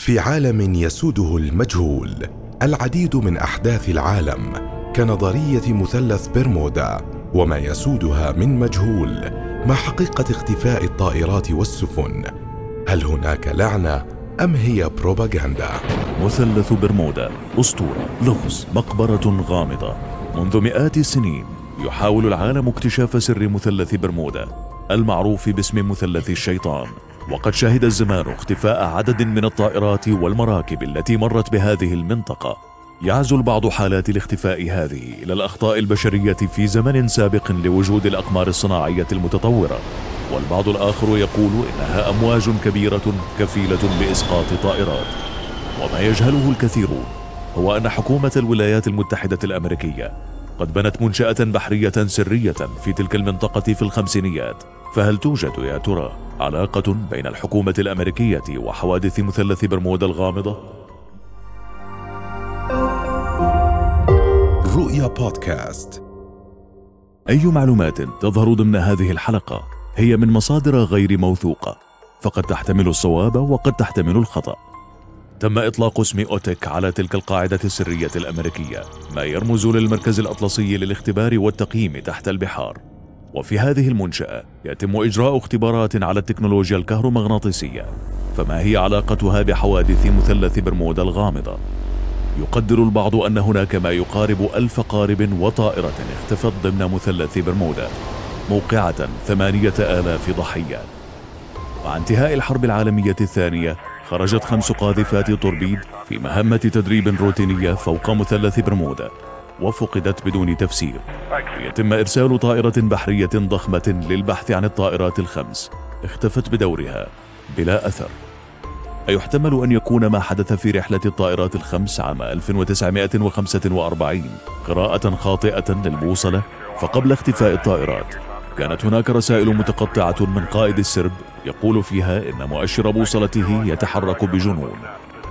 في عالم يسوده المجهول العديد من أحداث العالم كنظرية مثلث برمودا وما يسودها من مجهول ما حقيقة اختفاء الطائرات والسفن. هل هناك لعنة أم هي بروباغندا؟ مثلث برمودا أسطورة لغز مقبرة غامضة. منذ مئات السنين يحاول العالم اكتشاف سر مثلث برمودا المعروف باسم مثلث الشيطان. وقد شهد الزمان اختفاء عدد من الطائرات والمراكب التي مرت بهذه المنطقة. يعزو بعض حالات الاختفاء هذه إلى الأخطاء البشرية في زمن سابق لوجود الأقمار الصناعية المتطورة. والبعض الآخر يقول إنها أمواج كبيرة كفيلة باسقاط طائرات. وما يجهله الكثيرون هو أن حكومة الولايات المتحدة الأمريكية قد بنت منشأة بحرية سرية في تلك المنطقة في الخمسينيات. فهل توجد يا ترى؟ علاقة بين الحكومة الأمريكية وحوادث مثلث برمودا الغامضة؟ رؤيا بودكاست. أي معلومات تظهر ضمن هذه الحلقة هي من مصادر غير موثوقة فقد تحتمل الصواب وقد تحتمل الخطأ. تم إطلاق اسم أوتك على تلك القاعدة السرية الأمريكية ما يرمز للمركز الأطلسي للاختبار والتقييم تحت البحار. وفي هذه المنشأة يتم إجراء اختبارات على التكنولوجيا الكهرومغناطيسية فما هي علاقتها بحوادث مثلث برمودا الغامضة؟ يقدر البعض أن هناك ما يقارب ألف قارب وطائرة اختفت ضمن مثلث برمودا موقعة ثمانية آلاف ضحية مع انتهاء الحرب العالمية الثانية خرجت خمس قاذفات توربيد في مهمة تدريب روتينية فوق مثلث برمودا وفقدت بدون تفسير يتم إرسال طائرة بحرية ضخمة للبحث عن الطائرات الخمس اختفت بدورها بلا أثر. أيحتمل أن يكون ما حدث في رحلة الطائرات الخمس عام 1945 قراءة خاطئة للبوصلة فقبل اختفاء الطائرات. كانت هناك رسائل متقطعة من قائد السرب يقول فيها إن مؤشر بوصلته يتحرك بجنون.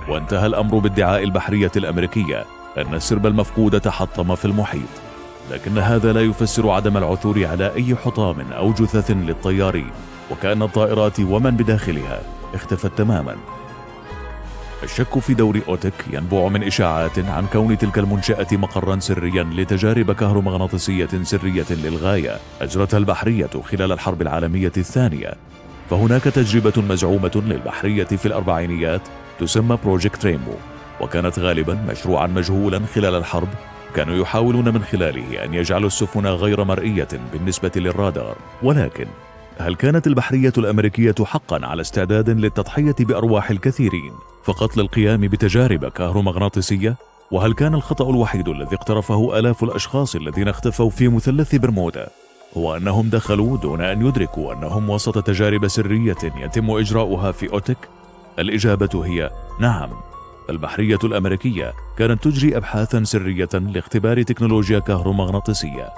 وانتهى الأمر بادعاء البحرية الأمريكية أن السرب المفقود تحطم في المحيط. لكن هذا لا يفسر عدم العثور على أي حطام أو جثث للطيارين وكأن الطائرات ومن بداخلها اختفت تماما. الشك في دور أوتك ينبع من إشاعات عن كون تلك المنشأة مقرا سريا لتجارب كهرومغناطيسية سرية للغاية أجرتها البحرية خلال الحرب العالمية الثانية. فهناك تجربة مزعومة للبحرية في الأربعينيات تسمى Project Rainbow وكانت غالبا مشروعا مجهولا خلال الحرب كانوا يحاولون من خلاله أن يجعلوا السفن غير مرئية بالنسبة للرادار ولكن هل كانت البحرية الأمريكية حقا على استعداد للتضحية بأرواح الكثيرين فقط للقيام بتجارب كهرومغناطيسية؟ وهل كان الخطأ الوحيد الذي اقترفه آلاف الأشخاص الذين اختفوا في مثلث برمودا هو أنهم دخلوا دون أن يدركوا أنهم وسط تجارب سرية يتم إجراؤها في أوتك؟ الإجابة هي نعم البحرية الأمريكية كانت تجري أبحاثا سرية لاختبار تكنولوجيا كهرومغناطيسية.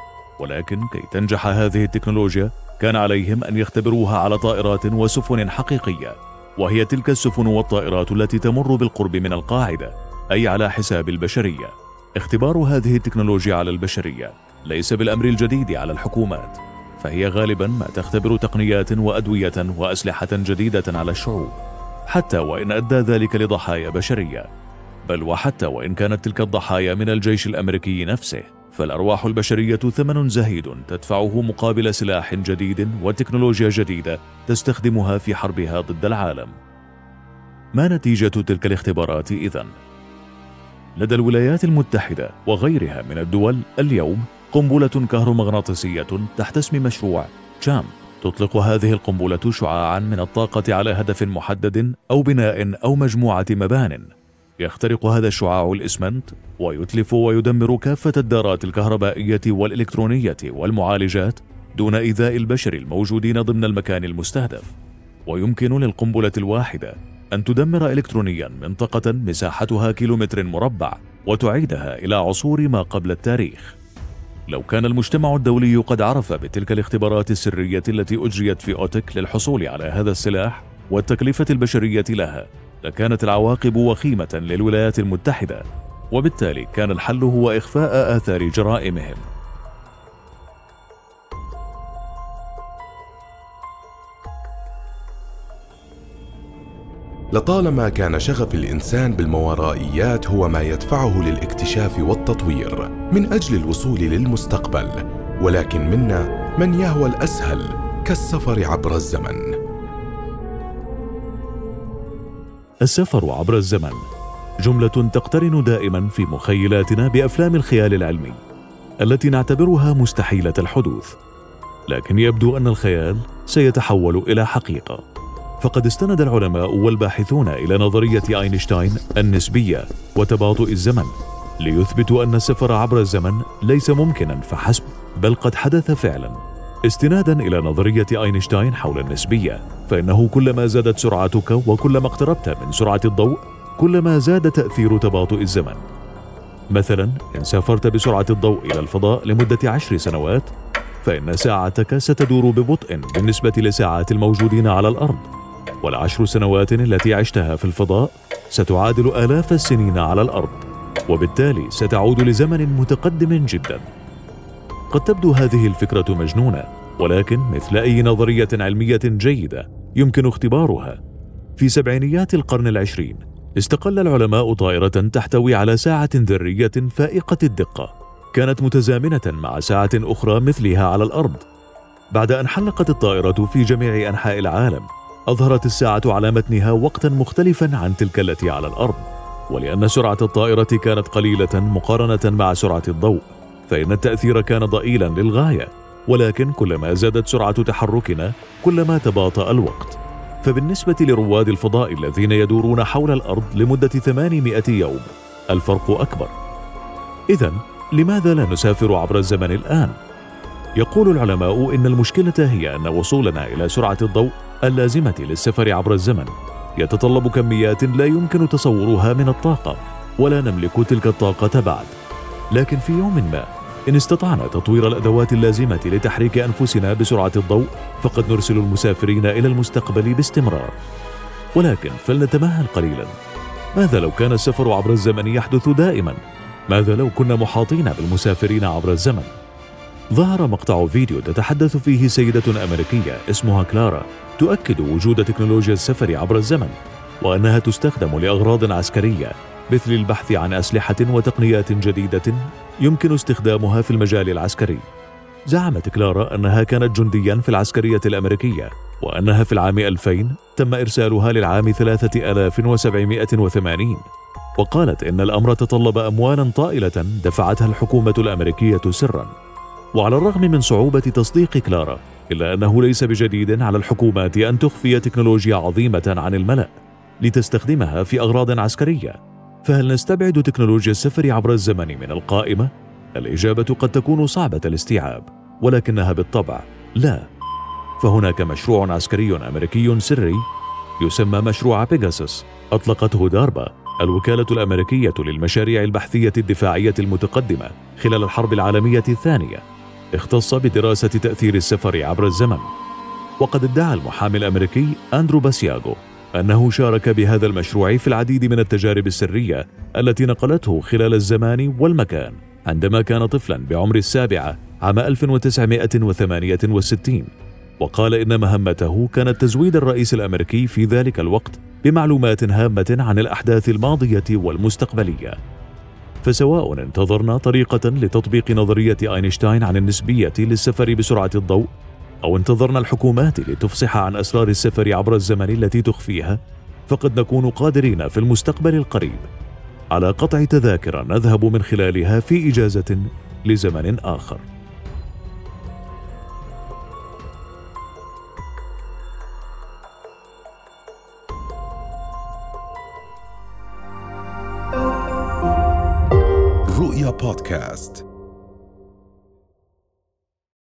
ولكن كي تنجح هذه التكنولوجيا كان عليهم أن يختبروها على طائرات وسفن حقيقية. وهي تلك السفن والطائرات التي تمر بالقرب من القاعدة أي على حساب البشرية. اختبار هذه التكنولوجيا على البشرية ليس بالأمر الجديد على الحكومات فهي غالبا ما تختبر تقنيات وأدوية وأسلحة جديدة على الشعوب. حتى وإن أدى ذلك لضحايا بشرية. بل وحتى وإن كانت تلك الضحايا من الجيش الأمريكي نفسه فالأرواح البشرية ثمن زهيد تدفعه مقابل سلاح جديد وتكنولوجيا جديدة تستخدمها في حربها ضد العالم. ما نتيجة تلك الاختبارات إذن؟ لدى الولايات المتحدة وغيرها من الدول اليوم قنبلة كهرومغناطيسية تحت اسم مشروع تشامب تطلق هذه القنبلة شعاعا من الطاقة على هدف محدد أو بناء أو مجموعة مبان. يخترق هذا الشعاع الإسمنت ويتلف ويدمر كافة الدارات الكهربائية والإلكترونية والمعالجات دون إيذاء البشر الموجودين ضمن المكان المستهدف. ويمكن للقنبلة الواحدة أن تدمر إلكترونيا منطقة مساحتها كيلومتر مربع وتعيدها إلى عصور ما قبل التاريخ. لو كان المجتمع الدولي قد عرف بتلك الاختبارات السرية التي أجريت في أوتك للحصول على هذا السلاح والتكلفة البشرية لها لكانت العواقب وخيمة للولايات المتحدة وبالتالي كان الحل هو إخفاء آثار جرائمهم. لطالما كان شغف الإنسان بالماورائيات هو ما يدفعه للاكتشاف والتطوير من أجل الوصول للمستقبل ولكن منا من يهوى الأسهل كالسفر عبر الزمن. السفر عبر الزمن جملة تقترن دائما في مخيلاتنا بأفلام الخيال العلمي التي نعتبرها مستحيلة الحدوث لكن يبدو أن الخيال سيتحول إلى حقيقة. فقد استند العلماء والباحثون إلى نظرية أينشتاين النسبية وتباطؤ الزمن ليثبتوا أن السفر عبر الزمن ليس ممكنا فحسب بل قد حدث فعلا. استنادا إلى نظرية أينشتاين حول النسبية فإنه كلما زادت سرعتك وكلما اقتربت من سرعة الضوء كلما زاد تأثير تباطؤ الزمن. مثلا إن سافرت بسرعة الضوء إلى الفضاء لمدة عشر سنوات فإن ساعتك ستدور ببطء بالنسبة لساعات الموجودين على الأرض. والعشر سنوات التي عشتها في الفضاء ستعادل آلاف السنين على الأرض وبالتالي ستعود لزمن متقدم جدا. قد تبدو هذه الفكرة مجنونة ولكن مثل أي نظرية علمية جيدة يمكن اختبارها. في سبعينيات القرن العشرين استقل العلماء طائرة تحتوي على ساعة ذرية فائقة الدقة. كانت متزامنة مع ساعة أخرى مثلها على الأرض. بعد أن حلقت الطائرة في جميع أنحاء العالم أظهرت الساعة على متنها وقتا مختلفا عن تلك التي على الأرض ولأن سرعة الطائرة كانت قليلة مقارنة مع سرعة الضوء فإن التأثير كان ضئيلا للغاية ولكن كلما زادت سرعة تحركنا كلما تباطأ الوقت. فبالنسبة لرواد الفضاء الذين يدورون حول الأرض لمدة 800 يوم الفرق أكبر. اذا لماذا لا نسافر عبر الزمن الآن؟ يقول العلماء إن المشكلة هي أن وصولنا إلى سرعة الضوء اللازمة للسفر عبر الزمن. يتطلب كميات لا يمكن تصورها من الطاقة ولا نملك تلك الطاقة بعد. لكن في يوم ما إن استطعنا تطوير الأدوات اللازمة لتحريك أنفسنا بسرعة الضوء فقد نرسل المسافرين إلى المستقبل باستمرار. ولكن فلنتمهل قليلا. ماذا لو كان السفر عبر الزمن يحدث دائما؟ ماذا لو كنا محاطين بالمسافرين عبر الزمن؟ ظهر مقطع فيديو تتحدث فيه سيدة أمريكية اسمها كلارا. تؤكد وجود تكنولوجيا السفر عبر الزمن وأنها تستخدم لأغراض عسكرية مثل البحث عن أسلحة وتقنيات جديدة يمكن استخدامها في المجال العسكري. زعمت كلارا أنها كانت جنديا في العسكرية الأمريكية وأنها في العام 2000 تم إرسالها للعام 3780 وقالت إن الأمر تطلب أموالا طائلة دفعتها الحكومة الأمريكية سرا وعلى الرغم من صعوبة تصديق كلارا إلا أنه ليس بجديد على الحكومات أن تخفي تكنولوجيا عظيمة عن الملأ لتستخدمها في أغراض عسكرية. فهل نستبعد تكنولوجيا السفر عبر الزمن من القائمة؟ الإجابة قد تكون صعبة الاستيعاب ولكنها بالطبع لا. فهناك مشروع عسكري أمريكي سري يسمى مشروع بيجاسوس أطلقته داربا الوكالة الأمريكية للمشاريع البحثية الدفاعية المتقدمة خلال الحرب العالمية الثانية. اختص بدراسة تأثير السفر عبر الزمن. وقد ادعى المحامي الأمريكي أندرو باسياغو أنه شارك بهذا المشروع في العديد من التجارب السرية التي نقلته خلال الزمان والمكان عندما كان طفلا بعمر السابعة عام 1968 وقال إن مهمته كانت تزويد الرئيس الأمريكي في ذلك الوقت بمعلومات هامة عن الأحداث الماضية والمستقبلية. فسواء انتظرنا طريقة لتطبيق نظرية أينشتاين عن النسبية للسفر بسرعة الضوء أو انتظرنا الحكومات لتفصح عن أسرار السفر عبر الزمن التي تخفيها فقد نكون قادرين في المستقبل القريب. على قطع تذاكر نذهب من خلالها في إجازة لزمن آخر. رؤيا بودكاست